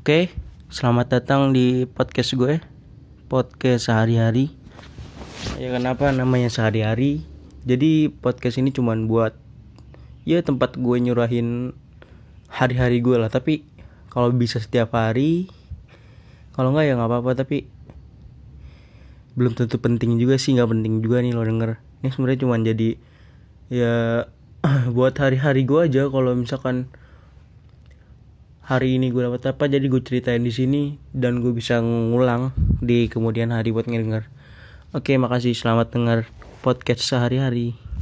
Oke, selamat datang di podcast gue, podcast sehari-hari. Ya kenapa namanya sehari-hari? Jadi podcast ini cuman buat ya tempat gue nyurahin hari-hari gue lah. Tapi kalau bisa setiap hari, kalau nggak ya nggak apa-apa. Tapi belum tentu penting juga sih, nggak penting juga nih lo denger. Ini sebenarnya cuman jadi ya buat hari-hari gue aja. Kalau misalkan hari ini gue dapat apa jadi gue ceritain di sini dan gue bisa ngulang di kemudian hari buat ngedenger. Oke, makasih. Selamat dengar podcast sehari-hari.